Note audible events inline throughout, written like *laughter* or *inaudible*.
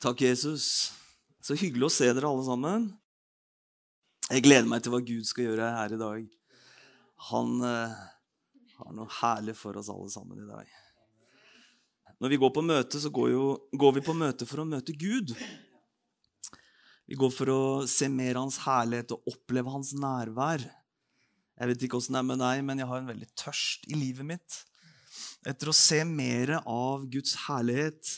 Takk, Jesus. Så hyggelig å se dere alle sammen. Jeg gleder meg til hva Gud skal gjøre her i dag. Han eh, har noe herlig for oss alle sammen i dag. Når vi går på møte, så går, jo, går vi på møte for å møte Gud. Vi går for å se mer av Hans herlighet og oppleve Hans nærvær. Jeg vet ikke åssen det er med deg, men jeg har en veldig tørst i livet mitt etter å se mer av Guds herlighet,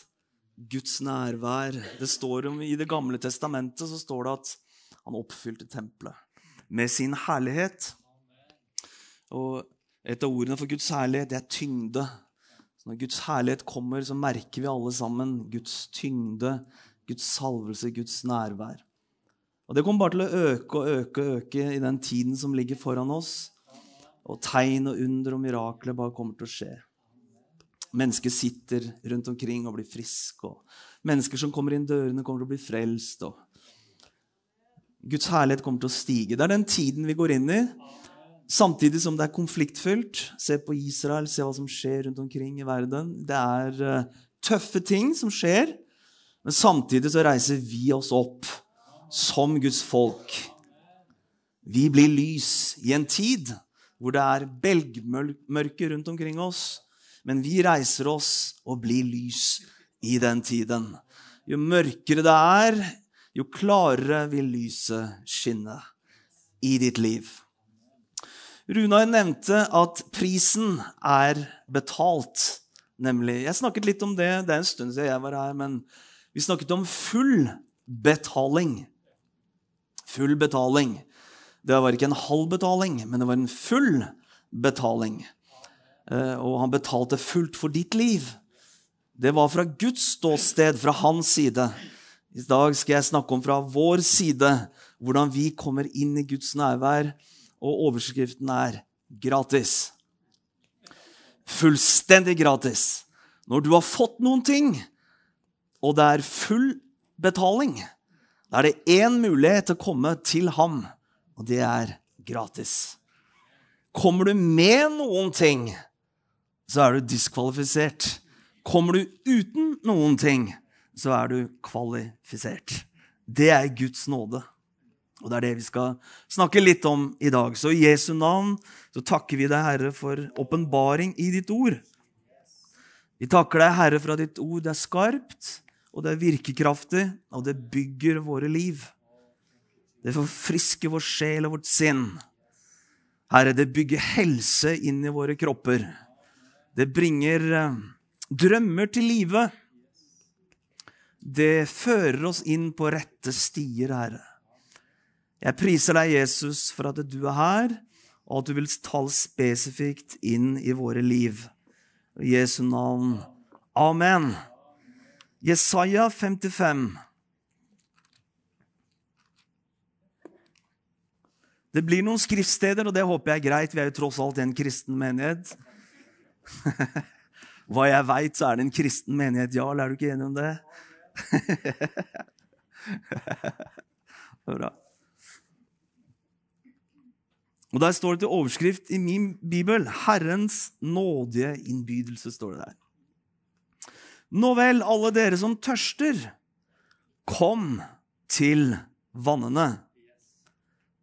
Guds nærvær. Det står om, I Det gamle testamentet så står det at han oppfylte tempelet med sin herlighet. Og et av ordene for Guds herlighet det er tyngde. Så når Guds herlighet kommer, så merker vi alle sammen Guds tyngde, Guds salvelse, Guds nærvær. Og Det kommer bare til å øke og øke og øke i den tiden som ligger foran oss. Og tegn og under og mirakler bare kommer til å skje. Mennesker sitter rundt omkring og blir friske. Mennesker som kommer inn dørene, kommer til å bli frelst. og Guds herlighet kommer til å stige. Det er den tiden vi går inn i. Samtidig som det er konfliktfylt. Se på Israel, se hva som skjer rundt omkring i verden. Det er uh, tøffe ting som skjer, men samtidig så reiser vi oss opp som Guds folk. Vi blir lys i en tid hvor det er belgmørke rundt omkring oss. Men vi reiser oss og blir lys i den tiden. Jo mørkere det er, jo klarere vil lyset skinne i ditt liv. Runar nevnte at prisen er betalt, nemlig. Jeg snakket litt om det, det er en stund siden jeg var her, men vi snakket om full betaling. Full betaling. Det var ikke en halv betaling, men det var en full betaling. Eh, og han betalte fullt for ditt liv. Det var fra Guds ståsted, fra hans side. I dag skal jeg snakke om fra vår side hvordan vi kommer inn i Guds nærvær. Og overskriften er 'gratis'. Fullstendig gratis. Når du har fått noen ting, og det er full betaling, da er det én mulighet til å komme til ham, og det er gratis. Kommer du med noen ting, så er du diskvalifisert. Kommer du uten noen ting, så er du kvalifisert. Det er Guds nåde. Og det er det vi skal snakke litt om i dag. Så i Jesu navn så takker vi deg, Herre, for åpenbaring i ditt ord. Vi takker deg, Herre, for at ditt ord er skarpt, og det er virkekraftig, og det bygger våre liv. Det forfrisker vår sjel og vårt sinn. Herre, det bygger helse inn i våre kropper. Det bringer eh, drømmer til live. Det fører oss inn på rette stier, Herre. Jeg priser deg, Jesus, for at du er her, og at du vil tale spesifikt inn i våre liv. I Jesu navn. Amen. Jesaja 55. Det blir noen skriftsteder, og det håper jeg er greit. Vi er jo tross alt en kristen menighet. *laughs* Hva jeg veit, så er det en kristen menighet. Jarl, er du ikke enig om det? *laughs* det er bra. Og Der står det til overskrift i min bibel 'Herrens nådige innbydelse'. står det der. Nå vel, alle dere som tørster, kom til vannene.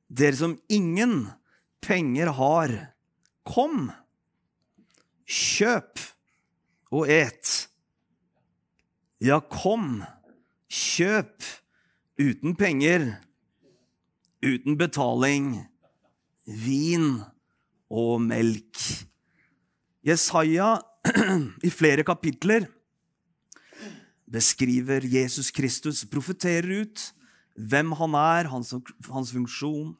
Dere som ingen penger har, kom. Kjøp og et. Ja, kom, kjøp uten penger, uten betaling, vin og melk. Jesaja *clears throat* i flere kapitler beskriver Jesus Kristus, profeterer ut hvem han er, hans, hans funksjon,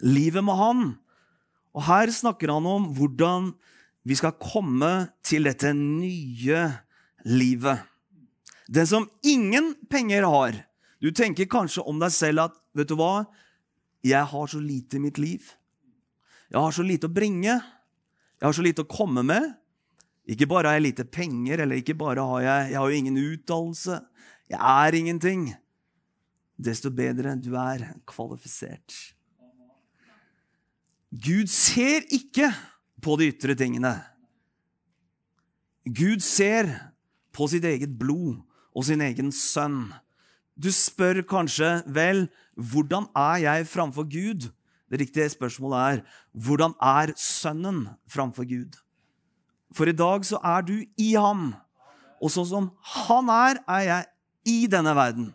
livet med han. Og her snakker han om hvordan vi skal komme til dette nye livet. Den som ingen penger har. Du tenker kanskje om deg selv at vet du hva? Jeg har så lite i mitt liv. Jeg har så lite å bringe. Jeg har så lite å komme med. Ikke bare har jeg lite penger, eller ikke bare har jeg, jeg har jo ingen utdannelse. Jeg er ingenting. Desto bedre du er kvalifisert. Gud ser ikke på de ytre tingene. Gud ser på sitt eget blod og sin egen sønn. Du spør kanskje vel, hvordan er jeg framfor Gud? Det riktige spørsmålet er hvordan er Sønnen framfor Gud? For i dag så er du i ham, og sånn som han er, er jeg i denne verden.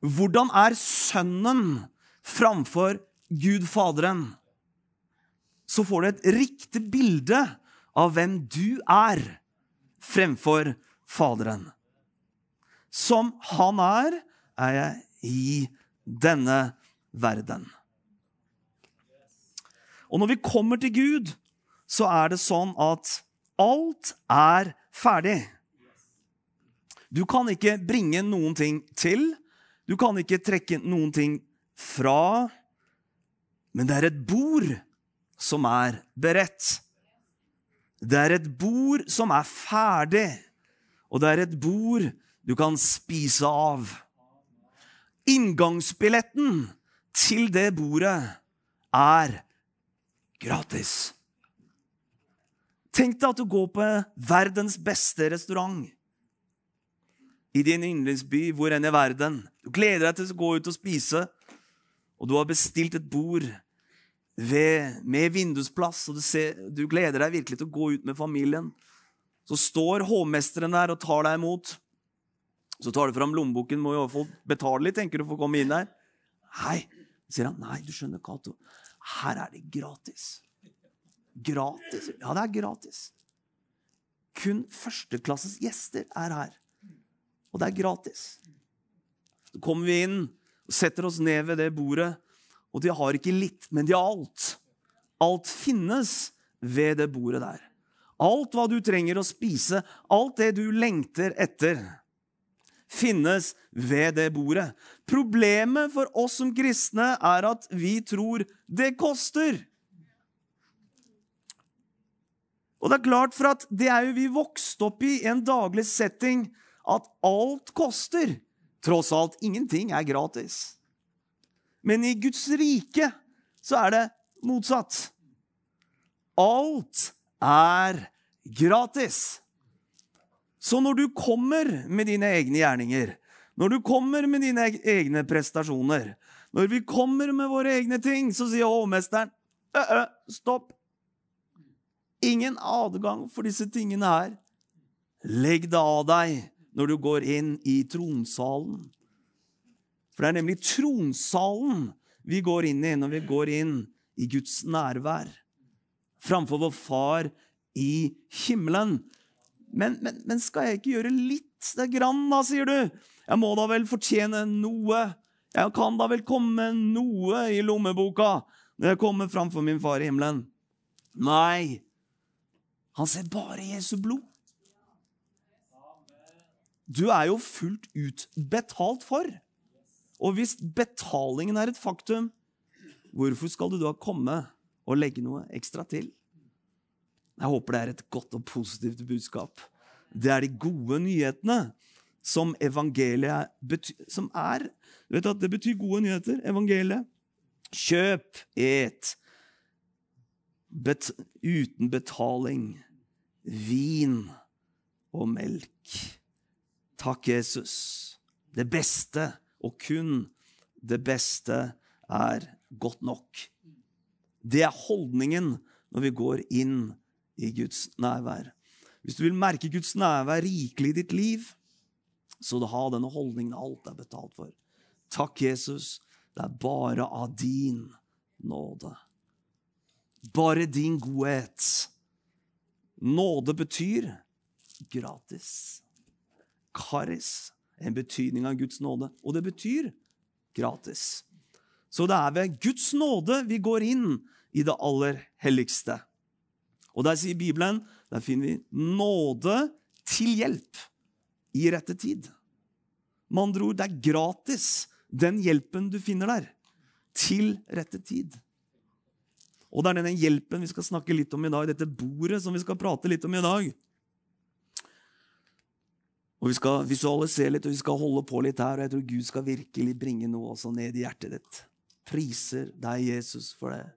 Hvordan er Sønnen framfor Gud Faderen? Så får du et riktig bilde av hvem du er fremfor Faderen. Som han er, er jeg i denne verden. Og når vi kommer til Gud, så er det sånn at alt er ferdig. Du kan ikke bringe noen ting til. Du kan ikke trekke noen ting fra. Men det er et bord som er beredt. Det er et bord som er ferdig, og det er et bord du kan spise av. Inngangsbilletten til det bordet er gratis. Tenk deg at du går på verdens beste restaurant. I din yndlingsby, hvor enn i verden. Du gleder deg til å gå ut og spise, og du har bestilt et bord ved, med vindusplass, og du, ser, du, gleder deg virkelig til å gå ut med familien. Så står hovmesteren der og tar deg imot. Så tar du fram lommeboken, må i hvert fall betale litt, tenker du, for å komme inn der. Hei, sier han. Nei, du skjønner, Cato. Her er det gratis. Gratis. Ja, det er gratis. Kun førsteklasses gjester er her. Og det er gratis. Så kommer vi inn og setter oss ned ved det bordet, og de har ikke litt, men de har alt. Alt finnes ved det bordet der. Alt hva du trenger å spise, alt det du lengter etter, finnes ved det bordet. Problemet for oss som kristne er at vi tror det koster. Og det er klart, for at det er jo vi vokst opp i en daglig setting at alt koster. Tross alt, ingenting er gratis. Men i Guds rike så er det motsatt. Alt er gratis. Så når du kommer med dine egne gjerninger, når du kommer med dine egne prestasjoner, når vi kommer med våre egne ting, så sier hovmesteren stopp. Ingen adgang for disse tingene her. Legg det av deg når du går inn i tronsalen. For det er nemlig tronsalen vi går inn i når vi går inn i Guds nærvær. Framfor vår Far i himmelen. Men, men, men skal jeg ikke gjøre litt det grann, da, sier du? Jeg må da vel fortjene noe. Jeg kan da vel komme noe i lommeboka når jeg kommer framfor min far i himmelen. Nei, han ser bare Jesu blod. Du er jo fullt ut betalt for. Og hvis betalingen er et faktum, hvorfor skal du da komme og legge noe ekstra til? Jeg håper det er et godt og positivt budskap. Det er de gode nyhetene som evangeliet betyr, som er Du vet at Det betyr gode nyheter, evangeliet. Kjøp, et, bet, uten betaling vin og melk. Takk, Jesus. Det beste, og kun det beste, er godt nok. Det er holdningen når vi går inn i Guds nærvær. Hvis du vil merke Guds nærvær rikelig i ditt liv, så ha denne holdningen alt er betalt for. Takk, Jesus. Det er bare av din nåde. Bare din godhet Nåde betyr gratis. Karis en betydning av Guds nåde. Og det betyr gratis. Så det er ved Guds nåde vi går inn i det aller helligste. Og der sier Bibelen der finner vi nåde til hjelp i rette tid. Med andre ord, det er gratis, den hjelpen du finner der, til rette tid. Og det er denne hjelpen vi skal snakke litt om i dag, dette bordet som vi skal prate litt om i dag. Og Vi skal visualisere litt, og vi skal holde på litt her. Og jeg tror Gud skal virkelig bringe noe også ned i hjertet ditt. Priser deg, Jesus, for det.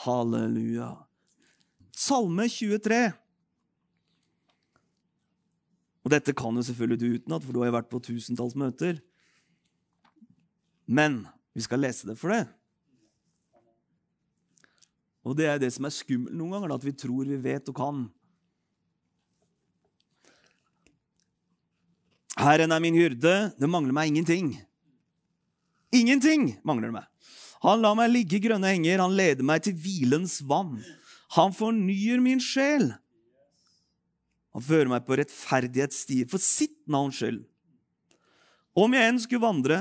Halleluja. Salme 23. Og dette kan jo selvfølgelig du utenat, for du har jo vært på tusentalls møter. Men vi skal lese det for det. Og det er det som er skummelt noen ganger, at vi tror vi vet og kan. Herren er min hyrde, det mangler meg ingenting. Ingenting mangler det meg. Han lar meg ligge i grønne henger, han leder meg til hvilens vann. Han fornyer min sjel. Han fører meg på rettferdighetsstier for sitt navns skyld. Om jeg enn skulle vandre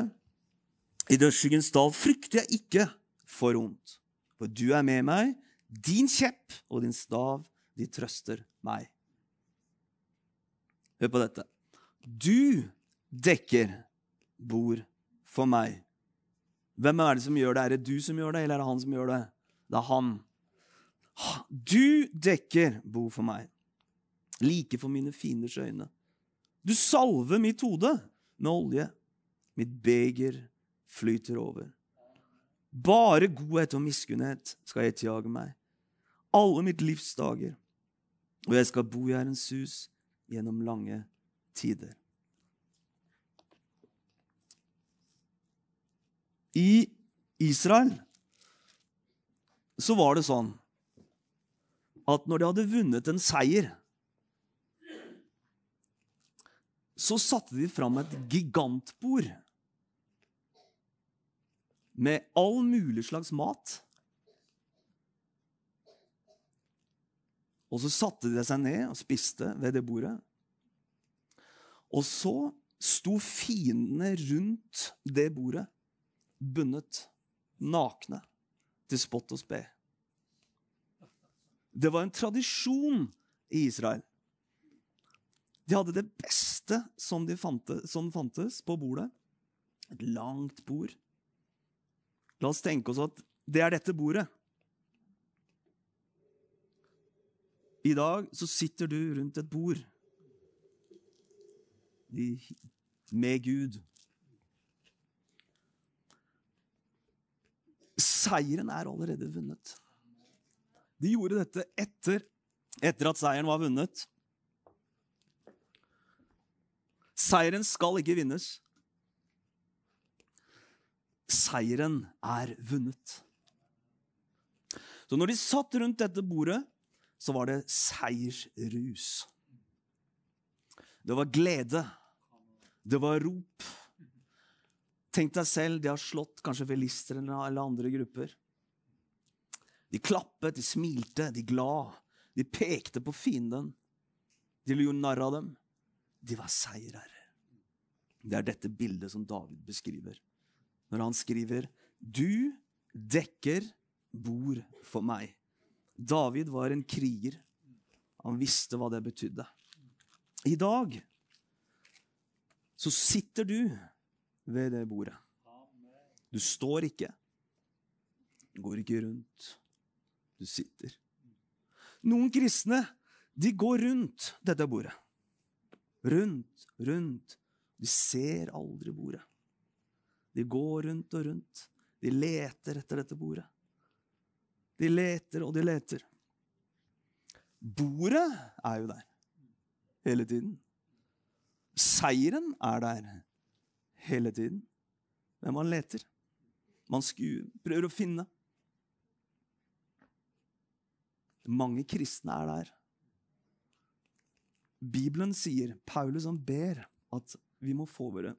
i dødsskyggens dal, frykter jeg ikke for ondt. For du er med meg, din kjepp og din stav, de trøster meg. Hør på dette. Du dekker bord for meg. Hvem er det som gjør det? Er det du som gjør det, eller er det han som gjør det? Det er han. Du dekker bord for meg like for mine fienders øyne. Du salver mitt hode med olje. Mitt beger flyter over. Bare godhet og miskunnhet skal etterjage meg, alle mitt livs dager. Og jeg skal bo i Herrens hus gjennom lange tider. I Israel så var det sånn at når de hadde vunnet en seier så satte de fram et gigantbord med all mulig slags mat. Og så satte de seg ned og spiste ved det bordet. Og så sto fiendene rundt det bordet, bundet, nakne, til spott og spe. Det var en tradisjon i Israel. De hadde det beste som, de fante, som fantes på bordet. Et langt bord. La oss tenke oss at det er dette bordet. I dag så sitter du rundt et bord med Gud. Seieren er allerede vunnet. De gjorde dette etter, etter at seieren var vunnet. Seieren skal ikke vinnes. Seieren er vunnet. Så når de satt rundt dette bordet, så var det seiersrus. Det var glede. Det var rop. Tenk deg selv, de har slått kanskje filister eller andre grupper. De klappet, de smilte, de glad. De pekte på fienden. De gjorde narr av dem. De var seierherrer. Det er dette bildet som David beskriver. Når han skriver 'Du dekker bord for meg'. David var en kriger. Han visste hva det betydde. I dag så sitter du ved det bordet. Du står ikke. Du går ikke rundt. Du sitter. Noen kristne de går rundt dette bordet. Rundt, rundt, de ser aldri bordet. De går rundt og rundt. De leter etter dette bordet. De leter og de leter. Bordet er jo der hele tiden. Seieren er der hele tiden. Men man leter. Man skuer, prøver å finne. Mange kristne er der. Bibelen sier, Paulus han ber, at vi må få våre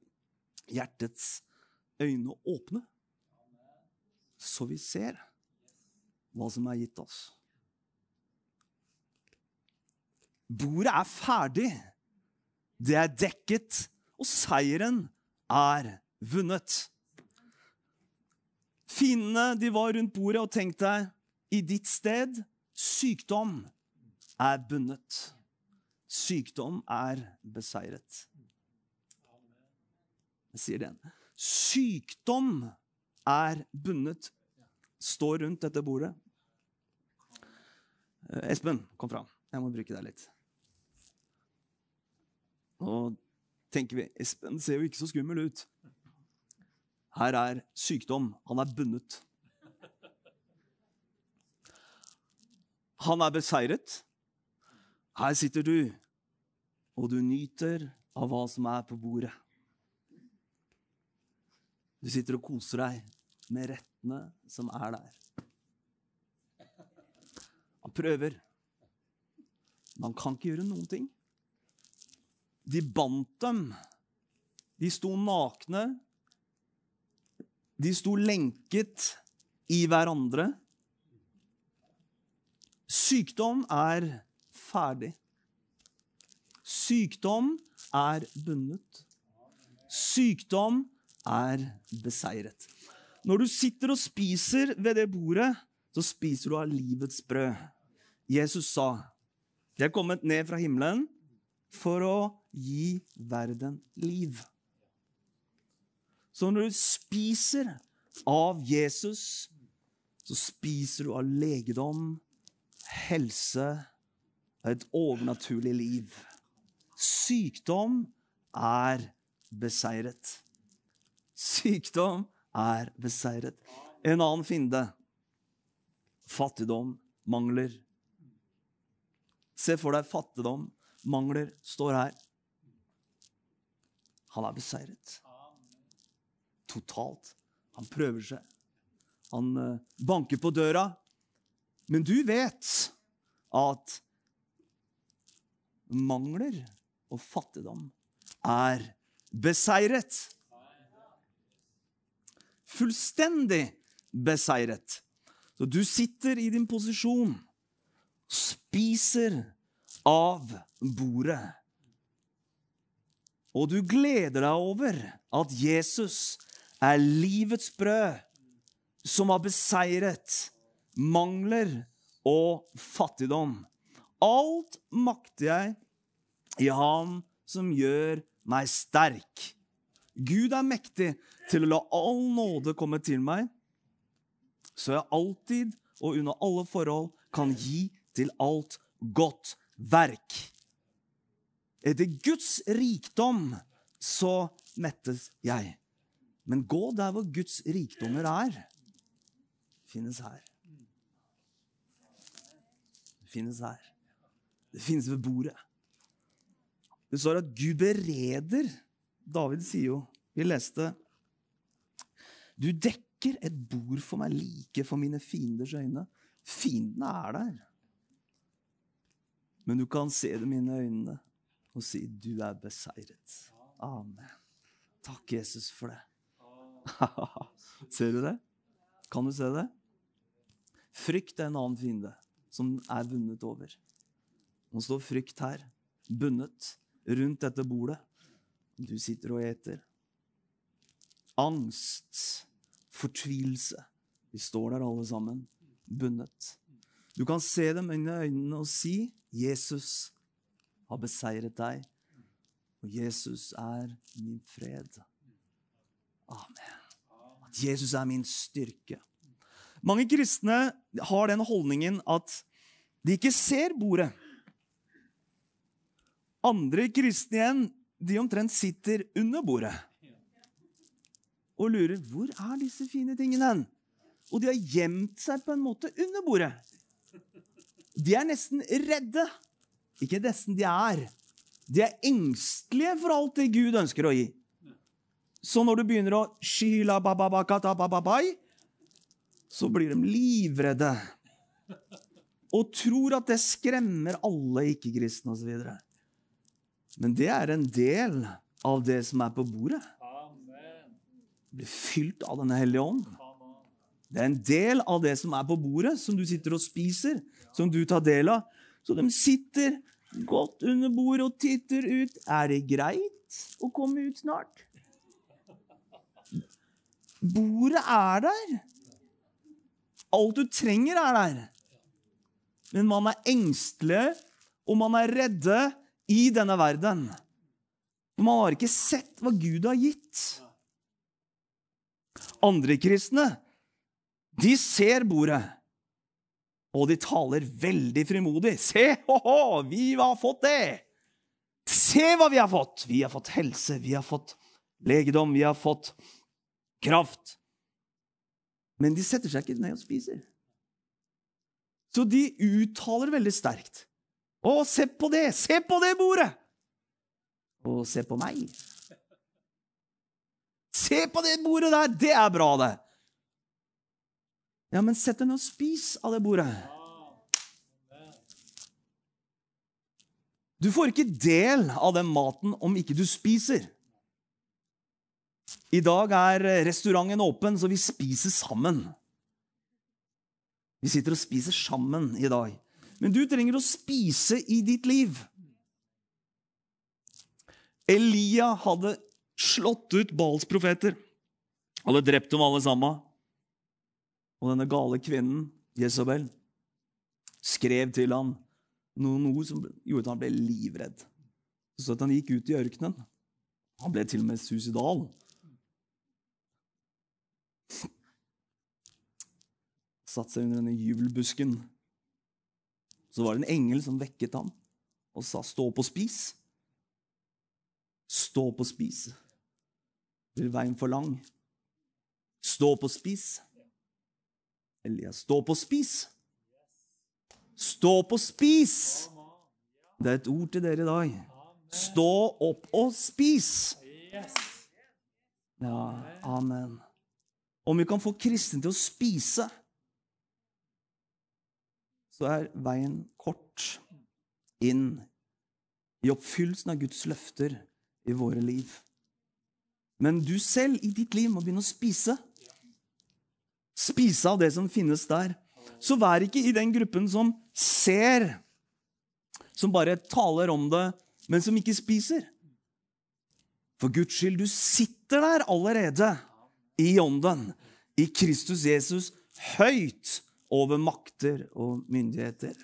hjertets øyne åpne, så vi ser hva som er gitt oss. Bordet er ferdig. Det er dekket, og seieren er vunnet. Fiendene de var rundt bordet, og tenk deg, i ditt sted sykdom er bundet. Sykdom er beseiret. Jeg sier den. Sykdom er bundet. Står rundt dette bordet. Eh, Espen, kom fram. Jeg må bruke deg litt. Nå tenker vi Espen ser jo ikke så skummel ut. Her er sykdom. Han er bundet. Han er beseiret. Her sitter du og du nyter av hva som er på bordet. Du sitter og koser deg med rettene som er der. Han prøver, men han kan ikke gjøre noen ting. De bandt dem. De sto nakne. De sto lenket i hverandre. Sykdom er ferdig. Sykdom er bundet. Sykdom er beseiret. Når du sitter og spiser ved det bordet, så spiser du av livets brød. Jesus sa, 'Jeg er kommet ned fra himmelen for å gi verden liv'. Så når du spiser av Jesus, så spiser du av legedom, helse og et overnaturlig liv. Sykdom er beseiret. Sykdom er beseiret. En annen fiende fattigdom, mangler. Se for deg fattigdom, mangler, står her. Han er beseiret. Totalt. Han prøver seg. Han uh, banker på døra. Men du vet at mangler og fattigdom er beseiret. Fullstendig beseiret. Så du sitter i din posisjon, spiser av bordet. Og du gleder deg over at Jesus er livets brød som har beseiret mangler og fattigdom. Alt makter jeg i Han som gjør meg sterk. Gud er mektig til å la all nåde komme til meg, så jeg alltid og under alle forhold kan gi til alt godt verk. Etter Guds rikdom så mettes jeg. Men gå der hvor Guds rikdommer er. finnes her. Det finnes her. Det finnes ved bordet. Det står at Gud bereder David sier jo Vi leste Du dekker et bord for meg like for mine fienders øyne. Fiendene er der. Men du kan se inn i øynene og si, 'Du er beseiret'. Amen. Takk, Jesus, for det. *laughs* Ser du det? Kan du se det? Frykt er en annen fiende som er vunnet over. Nå står frykt her, bundet rundt dette bordet. Du sitter og eter. Angst, fortvilelse. Vi står der alle sammen, bundet. Du kan se dem inn i øynene og si, 'Jesus har beseiret deg', og Jesus er min fred. Amen. At Jesus er min styrke. Mange kristne har den holdningen at de ikke ser bordet. Andre kristne igjen, de omtrent sitter under bordet og lurer hvor er disse fine tingene hen? Og de har gjemt seg på en måte under bordet. De er nesten redde. Ikke nesten, de er. De er engstelige for alt det Gud ønsker å gi. Så når du begynner å skyla bababai, så blir de livredde. Og tror at det skremmer alle ikke-kristne osv. Men det er en del av det som er på bordet. Blir fylt av Denne hellige ånd. Det er en del av det som er på bordet, som du sitter og spiser, som du tar del av. Så de sitter godt under bordet og titter ut. Er det greit å komme ut snart? Bordet er der. Alt du trenger, er der. Men man er engstelig, og man er redde i denne verden. Man har ikke sett hva Gud har gitt. Andre kristne, de ser bordet, og de taler veldig frimodig. Se, ho-ho, vi har fått det! Se hva vi har fått! Vi har fått helse, vi har fått legedom, vi har fått kraft. Men de setter seg ikke ned og spiser. Så de uttaler veldig sterkt. Å, se på det! Se på det bordet! og se på meg. Se på det bordet der! Det er bra, det! Ja, men sett deg ned og spis av det bordet. Du får ikke del av den maten om ikke du spiser. I dag er restauranten åpen, så vi spiser sammen. Vi sitter og spiser sammen i dag. Men du trenger å spise i ditt liv. Elia hadde slått ut Bals profeter. Hadde drept dem alle sammen. Og denne gale kvinnen, Jesabel, skrev til ham noen ord som gjorde at han ble livredd. Så at han gikk ut i ørkenen. Han ble til og med suicidal. Satt seg under denne jubelbusken. Så var det en engel som vekket ham og sa, 'Stå opp og spis'. Stå opp og spis. Blir veien for lang? Stå opp og spis. Elias, stå opp og spis. Stå opp og spis! Det er et ord til dere i dag. Stå opp og spis! Ja, amen. Om vi kan få kristne til å spise, så er veien kort inn i oppfyllelsen av Guds løfter i våre liv. Men du selv i ditt liv må begynne å spise. Spise av det som finnes der. Så vær ikke i den gruppen som ser, som bare taler om det, men som ikke spiser. For Guds skyld, du sitter der allerede i ånden, i Kristus Jesus, høyt over makter og myndigheter.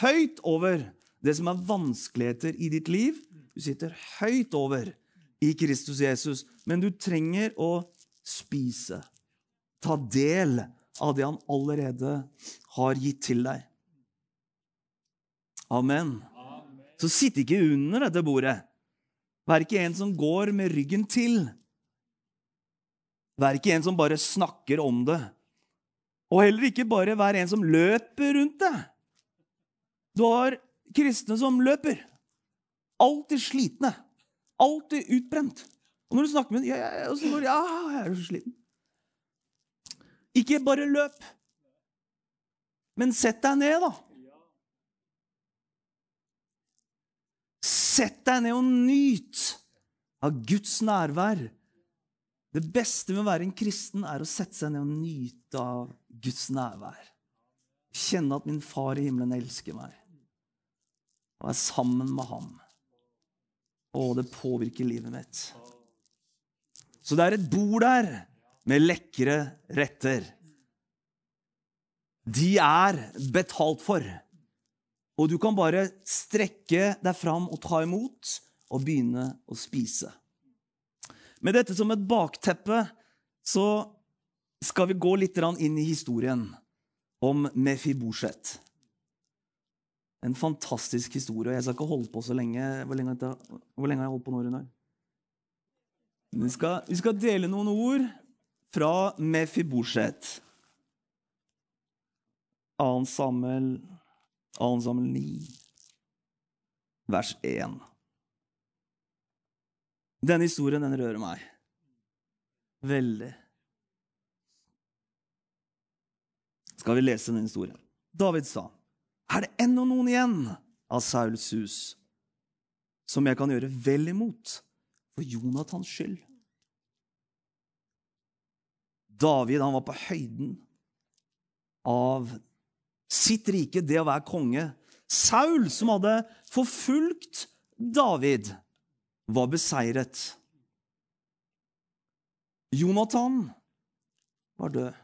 Høyt over det som er vanskeligheter i ditt liv. Du sitter høyt over i Kristus Jesus, men du trenger å spise. Ta del av det han allerede har gitt til deg. Amen. Så sitt ikke under dette bordet. Vær ikke en som går med ryggen til. Vær ikke en som bare snakker om det. Og heller ikke bare vær en som løper rundt det. Du har kristne som løper. Alltid slitne. Alltid utbrent. Og når du snakker med dem, ja, ja, ja, ja, jeg er så sliten. Ikke bare løp, men sett deg ned, da. Sett deg ned og nyt av Guds nærvær. Det beste med å være en kristen er å sette seg ned og nyte av Guds nærvær. Kjenne at min far i himmelen elsker meg, og er sammen med ham. Og det påvirker livet mitt. Så det er et bord der med lekre retter. De er betalt for. Og du kan bare strekke deg fram og ta imot og begynne å spise. Med dette som et bakteppe så skal vi gå litt inn i historien om Mefibosjet. En fantastisk historie. Jeg skal ikke holde på så lenge. Hvor lenge, har jeg holdt på nå, Runar? Vi vi skal dele noen ord fra Mefibosjet. 2. Samuel, 2. Samuel 9, vers 1. Denne historien den rører meg veldig. Skal vi lese denne historien? David sa er det ennå noen igjen av Sauls hus som jeg kan gjøre vel imot for Jonathans skyld? David han var på høyden av sitt rike, det å være konge. Saul, som hadde forfulgt David, var beseiret. Jonathan var død.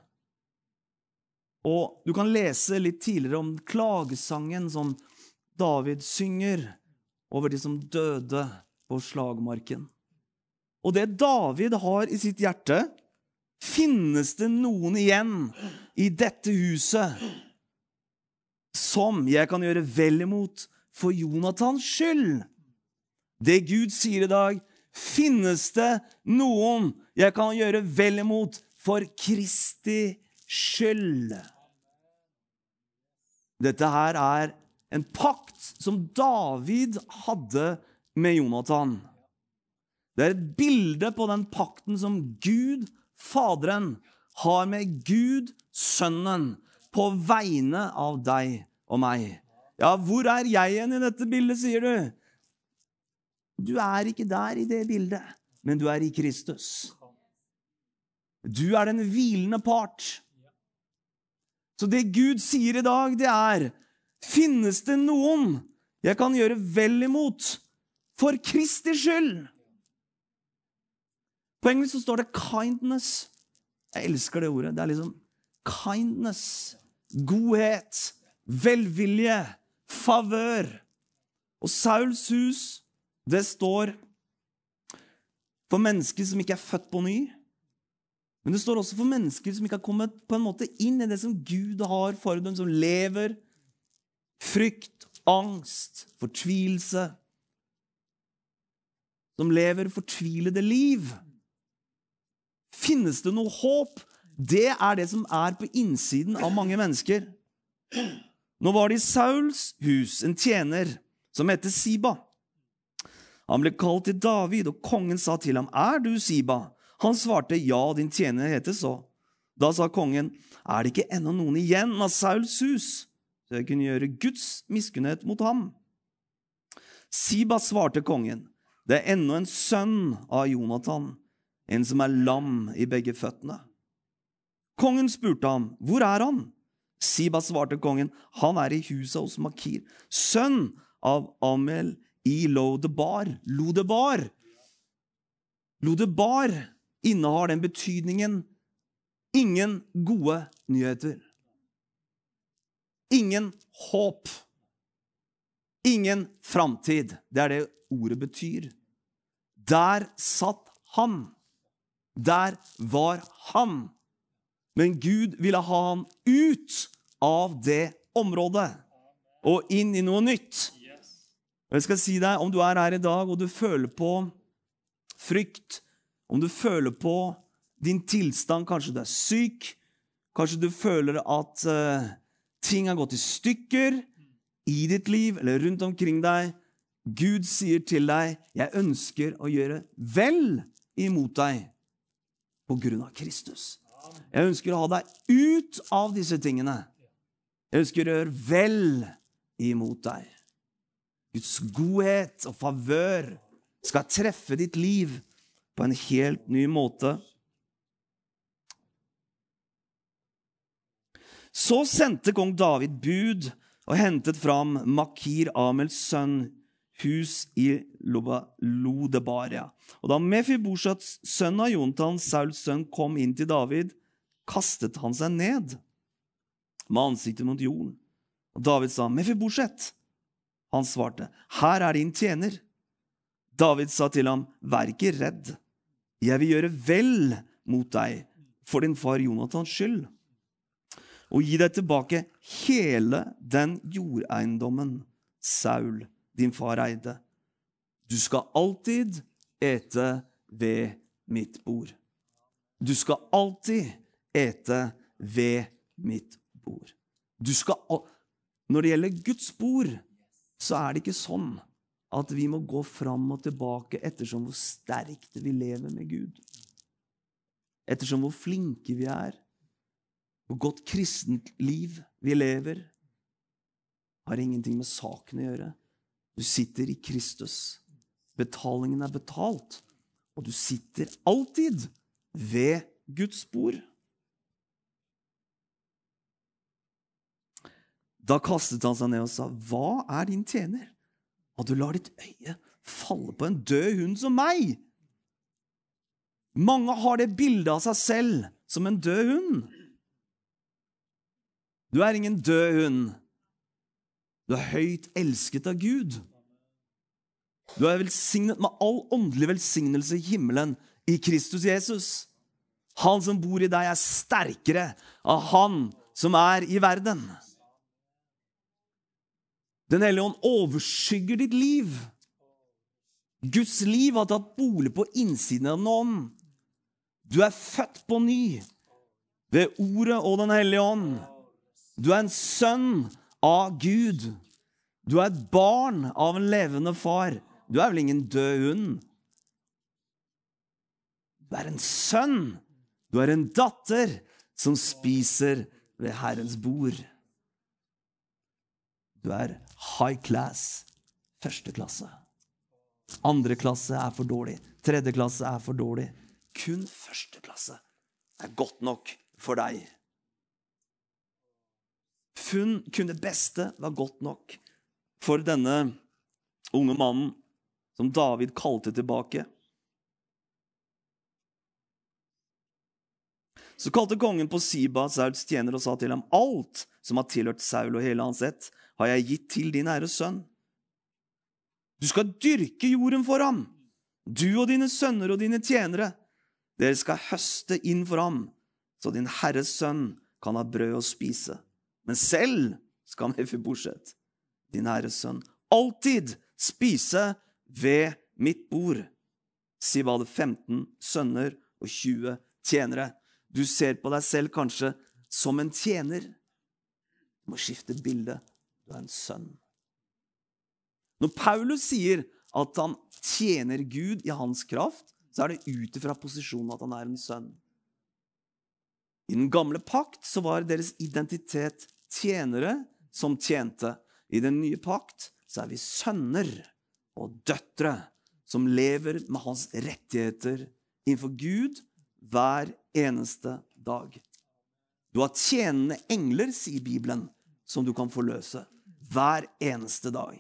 Og du kan lese litt tidligere om klagesangen som David synger over de som døde på slagmarken. Og det David har i sitt hjerte, finnes det noen igjen i dette huset som jeg kan gjøre vel imot for Jonathans skyld. Det Gud sier i dag, finnes det noen jeg kan gjøre vel imot for Kristi skyld. Dette her er en pakt som David hadde med Jonathan. Det er et bilde på den pakten som Gud, Faderen, har med Gud, Sønnen, på vegne av deg og meg. Ja, hvor er jeg igjen i dette bildet, sier du? Du er ikke der i det bildet, men du er i Kristus. Du er den hvilende part. Så det Gud sier i dag, det er Finnes det noen jeg kan gjøre vel imot for Kristi skyld? På engelsk så står det 'kindness'. Jeg elsker det ordet. Det er liksom kindness. Godhet. Velvilje. Favør. Og Sauls hus, det står for mennesker som ikke er født på ny. Men det står også for mennesker som ikke har kommet på en måte inn i det som Gud har for dem, som lever frykt, angst, fortvilelse. Som lever fortvilede liv. Finnes det noe håp? Det er det som er på innsiden av mange mennesker. Nå var det i Sauls hus en tjener som het Siba. Han ble kalt til David, og kongen sa til ham, 'Er du Siba?' Han svarte, 'Ja, din tjener heter så'. Da sa kongen, 'Er det ikke ennå noen igjen av Sauls hus?' Så jeg kunne gjøre Guds miskunnhet mot ham. Siba svarte kongen, 'Det er ennå en sønn av Jonathan, en som er lam i begge føttene.' Kongen spurte ham, 'Hvor er han?' Siba svarte kongen, 'Han er i huset hos Makir, sønn av Amel i Lodebar.' Lodebar. Lodebar innehar den betydningen ingen gode nyheter. Ingen håp. Ingen framtid. Det er det ordet betyr. Der satt han. Der var han. Men Gud ville ha han ut av det området og inn i noe nytt. Og jeg skal si deg, Om du er her i dag og du føler på frykt, om du føler på din tilstand, kanskje du er syk, kanskje du føler at uh, ting har gått i stykker i ditt liv eller rundt omkring deg Gud sier til deg, 'Jeg ønsker å gjøre vel imot deg på grunn av Kristus'. Jeg ønsker å ha deg ut av disse tingene. Jeg ønsker å gjøre vel imot deg. Guds godhet og favør skal treffe ditt liv på en helt ny måte. Så sendte kong David bud og hentet fram Makir Amels sønn hus i Lodebaria. Og da Mefibosjats sønn av Jontan, Sauls sønn, kom inn til David, kastet han seg ned med ansiktet mot jorden. Og David sa, 'Mefibosjet.' Han svarte, 'Her er din tjener.' David sa til ham, 'Vær ikke redd. Jeg vil gjøre vel mot deg for din far Jonathans skyld.' Og gi deg tilbake hele den jordeiendommen Saul, din far, eide. Du skal alltid ete ved mitt bord. Du skal alltid ete ved mitt bord. Du skal, når det gjelder Guds bord, så er det ikke sånn at vi må gå fram og tilbake ettersom hvor sterkt vi lever med Gud. Ettersom hvor flinke vi er, hvor godt kristent liv vi lever. Har ingenting med saken å gjøre. Du sitter i Kristus. Betalingen er betalt, og du sitter alltid ved Guds bord. Da kastet han seg ned og sa, 'Hva er din tjener?' At du lar ditt øye falle på en død hund som meg. Mange har det bildet av seg selv som en død hund. Du er ingen død hund. Du er høyt elsket av Gud. Du er velsignet med all åndelig velsignelse i himmelen i Kristus Jesus. Han som bor i deg, er sterkere av han som er i verden. Den hellige ånd overskygger ditt liv. Guds liv har tatt bolig på innsiden av den ånd. Du er født på ny ved Ordet og Den hellige ånd. Du er en sønn av Gud. Du er et barn av en levende far. Du er vel ingen død hund? Du er en sønn. Du er en datter som spiser ved Herrens bord. Du er high class. Første klasse. Andre klasse er for dårlig. Tredje klasse er for dårlig. Kun første klasse er godt nok for deg. Funn, kun det beste var godt nok for denne unge mannen som David kalte tilbake. Så kalte kongen på Siba, Sauds tjener, og sa til ham, alt som har tilhørt Saul og hele hans ett, har jeg gitt til din ære sønn. Du skal dyrke jorden for ham, du og dine sønner og dine tjenere. Dere skal høste inn for ham, så din herres sønn kan ha brød å spise. Men selv skal Mefibosjet, din herres sønn, alltid spise ved mitt bord. Siv hadde 15 sønner og 20 tjenere. Du ser på deg selv kanskje som en tjener. Du må skifte bilde. Du er en sønn. Når Paulus sier at han tjener Gud i hans kraft, så er det ut ifra posisjonen at han er en sønn. I den gamle pakt så var deres identitet tjenere som tjente. I den nye pakt så er vi sønner og døtre som lever med hans rettigheter innenfor Gud hver eneste dag. Du har tjenende engler, sier Bibelen, som du kan forløse hver eneste dag.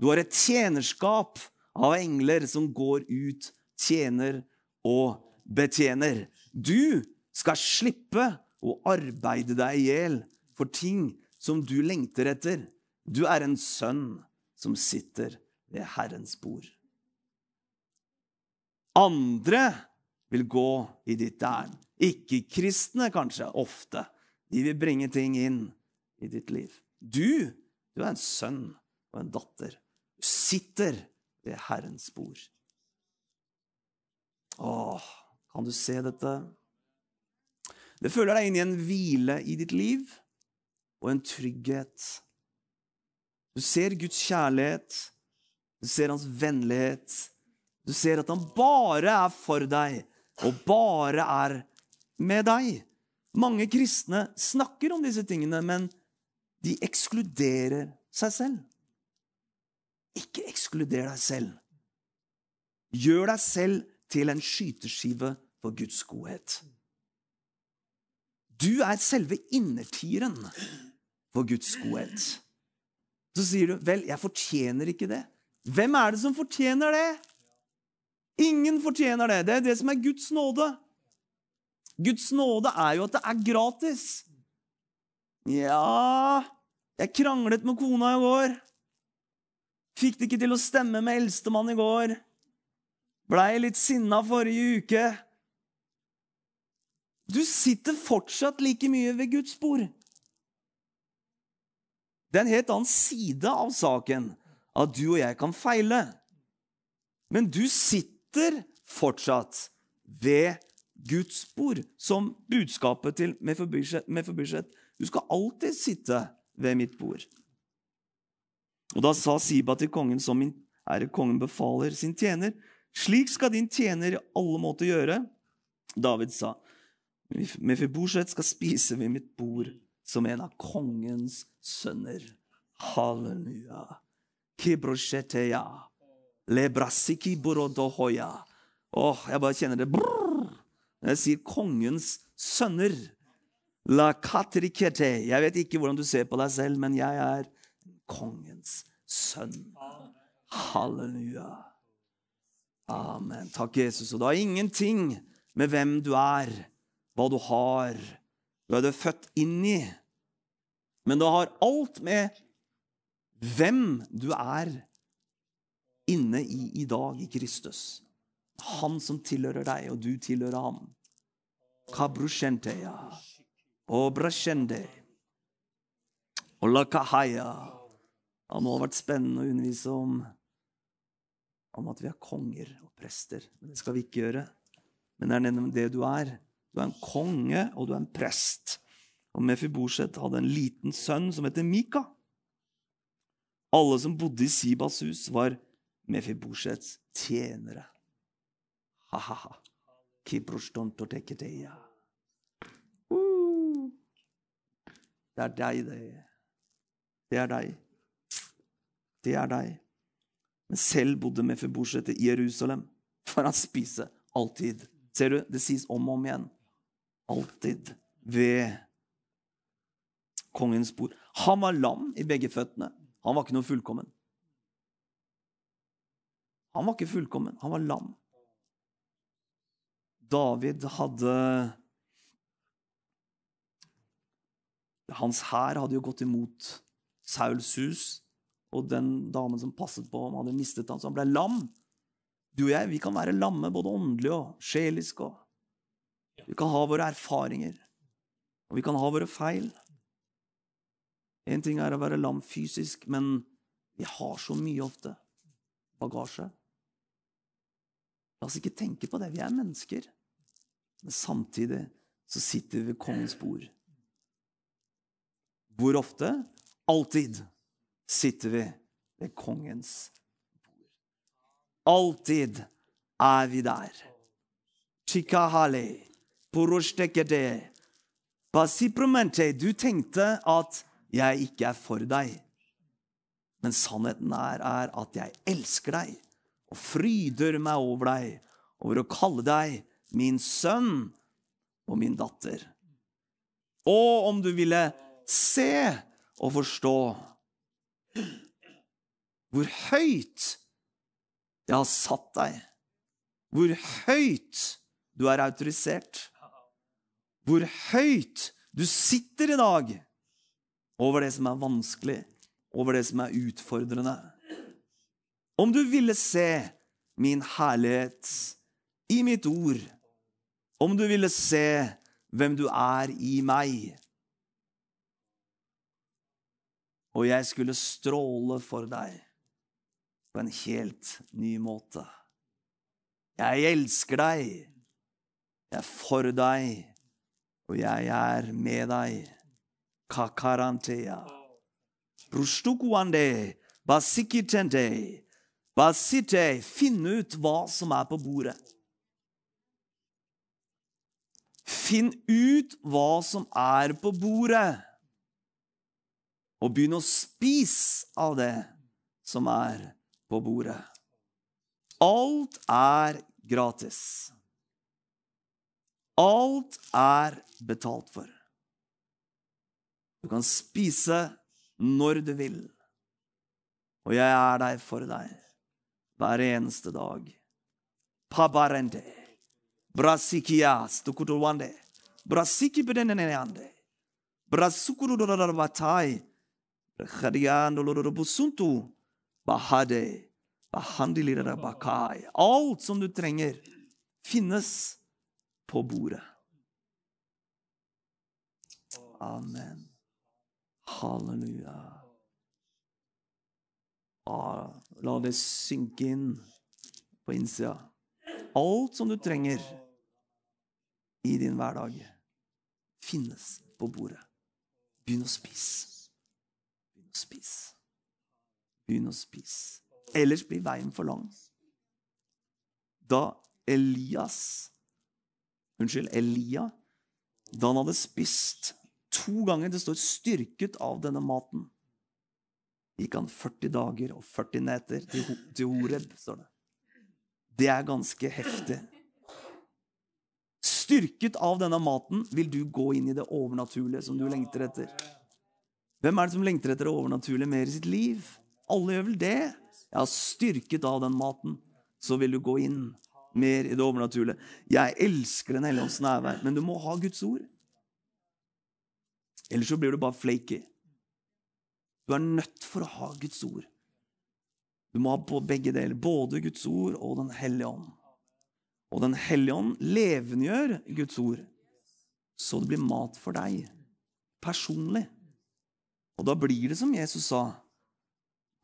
Du har et tjenerskap av engler som går ut, tjener og betjener. Du skal slippe å arbeide deg i hjel for ting som du lengter etter. Du er en sønn som sitter ved Herrens bord. Andre vil gå i ditt ærend. Ikke-kristne, kanskje, ofte. De vil bringe ting inn i ditt liv. Du, du er en sønn og en datter. Du sitter ved Herrens bord. Åh, kan du se dette? Det føler deg inn i en hvile i ditt liv og en trygghet. Du ser Guds kjærlighet, du ser hans vennlighet. Du ser at han bare er for deg og bare er med deg. Mange kristne snakker om disse tingene, men de ekskluderer seg selv. Ikke ekskluder deg selv. Gjør deg selv til en skyteskive for Guds godhet. Du er selve innertieren for Guds godhet. Så sier du, 'Vel, jeg fortjener ikke det'. Hvem er det som fortjener det? Ingen fortjener det. Det er det som er Guds nåde. Guds nåde er jo at det er gratis. Ja Jeg kranglet med kona i går. Fikk det ikke til å stemme med eldstemann i går. Blei litt sinna forrige uke. Du sitter fortsatt like mye ved Guds bord. Det er en helt annen side av saken at du og jeg kan feile. Men du sitter fortsatt ved Guds bord, som budskapet til Mefiboset. Du skal alltid sitte ved mitt bord. Og da sa Siba til kongen, som min ære kongen befaler sin tjener, slik skal din tjener i alle måter gjøre. David sa, Mefiboset skal spise ved mitt bord som en av kongens sønner. Halleluja. Kibrosheteya. Lebrasiki borodohoya. Åh, jeg bare kjenner det brrr. Når jeg sier kongens sønner. La katrikete. Jeg vet ikke hvordan du ser på deg selv, men jeg er kongens sønn. Halleluja. Amen. Takk, Jesus. Og det har ingenting med hvem du er, hva du har, du er født inn i. Men det har alt med hvem du er inne i i dag i Kristus. Han som tilhører deg, og du tilhører ham. Kabrushenteya. Obrashende. Olakahaya. Det må ha vært spennende å undervise om, om at vi er konger og prester. Men det skal vi ikke gjøre. Men det er det du er. Du er en konge, og du er en prest. Og Mefiboset hadde en liten sønn som heter Mika. Alle som bodde i Sibas hus, var Mefibosets tjenere. Ha-ha-ha. Uh. Det er deg, det. Det er deg. Det er deg. Men selv bodde Mefibosjet i Jerusalem for han spise alltid. Ser du, det sies om og om igjen. Alltid ved kongens bord. Han var lam i begge føttene. Han var ikke noe fullkommen. Han var ikke fullkommen, han var lam. David hadde Hans hær hadde jo gått imot Sauls hus, og den damen som passet på ham, hadde mistet ham, så han ble lam. Du og jeg vi kan være lamme både åndelig og sjelisk. Og vi kan ha våre erfaringer, og vi kan ha våre feil. Én ting er å være lam fysisk, men vi har så mye ofte bagasje. La oss ikke tenke på det. Vi er mennesker. Men samtidig så sitter vi ved kongens bord. Hvor ofte? Alltid sitter vi ved kongens bord. Alltid er vi der. Basipromente. Du tenkte at jeg ikke er for deg. Men sannheten er, er at jeg elsker deg og fryder meg over deg, over å kalle deg min sønn og min datter. Og om du ville se og forstå hvor høyt jeg har satt deg, hvor høyt du er autorisert, hvor høyt du sitter i dag over det som er vanskelig, over det som er utfordrende. Om du ville se min herlighet i mitt ord, om du ville se hvem du er i meg, og jeg skulle stråle for deg på en helt ny måte. Jeg elsker deg, jeg er for deg, og jeg er med deg. Kakarantea. Brustukuande, basikitente. Basite, finn ut hva som er på bordet. Finn ut hva som er på bordet, og begynn å spise av det som er på bordet. Alt er gratis. Alt er betalt for. Du kan spise når du vil, og jeg er der for deg hver eneste dag. Pabarende. Brasikias tukutulwande. Brasiki. Khadiandolorubusuntu. Bahade. Alt som du trenger, finnes på bordet. Amen. Halleluja. Ah, la det synke inn på innsida. Alt som du trenger i din hverdag, finnes på bordet. Begynn å spise. Begynn å spise. Begynn å spise. Ellers blir veien for lang. Da Elias Unnskyld, Elia Da han hadde spist to ganger Det står 'styrket av denne maten'. Gikk han 40 dager og 40 netter til, til Horeb, står det. Det er ganske heftig. Styrket av denne maten vil du gå inn i det overnaturlige som du lengter etter. Hvem er det som lengter etter det overnaturlige mer i sitt liv? Alle gjør vel det? Ja, styrket av den maten, så vil du gå inn mer i det overnaturlige. Jeg elsker Den hellige ånds nærvær, men du må ha Guds ord. Ellers så blir du bare flaky. Du er nødt for å ha Guds ord. Du må ha på begge deler, både Guds ord og Den hellige ånd. Og Den hellige ånd levendegjør Guds ord, så det blir mat for deg personlig. Og da blir det som Jesus sa,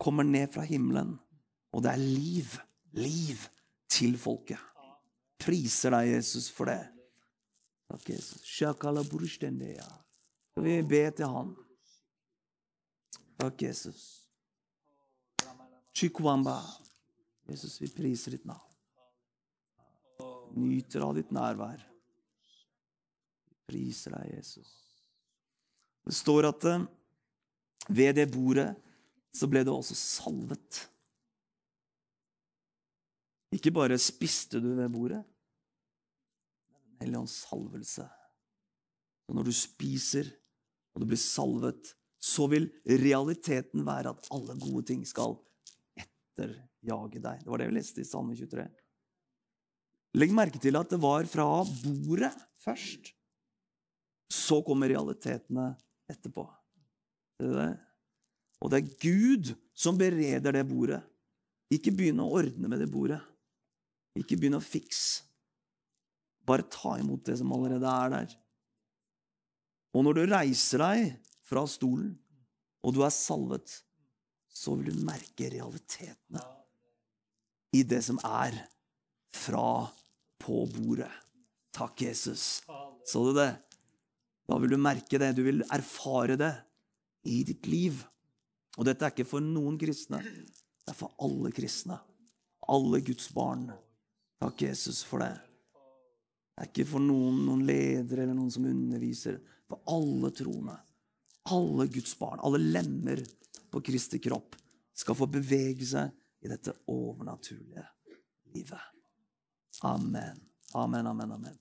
kommer ned fra himmelen, og det er liv, liv til folket. Priser deg, Jesus, for det. Takk, Jesus. Skal vi be til Han? Takk, Jesus. Chikwamba. Jesus, vi priser ditt navn. Nyter av ditt nærvær. Priser deg, Jesus. Det står at eh, ved det bordet så ble det også salvet. Ikke bare spiste du ved bordet, men Den hellige ånds salvelse. Og når du spiser og du blir salvet, så vil realiteten være at alle gode ting skal etterjage deg. Det var det vi leste i Salme 23. Legg merke til at det var fra bordet først. Så kommer realitetene etterpå. Ser du det? Og det er Gud som bereder det bordet. Ikke begynne å ordne med det bordet. Ikke begynne å fikse. Bare ta imot det som allerede er der. Og når du reiser deg fra stolen, og du er salvet, så vil du merke realitetene i det som er fra på bordet. Takk, Jesus. Så du det? Da vil du merke det. Du vil erfare det i ditt liv. Og dette er ikke for noen kristne. Det er for alle kristne. Alle Guds barn. Takk, Jesus, for det. Det er ikke for noen, noen ledere eller noen som underviser. For alle troende. Alle Guds barn. Alle lemmer på Kristi kropp skal få bevege seg i dette overnaturlige livet. Amen. Amen, amen, amen.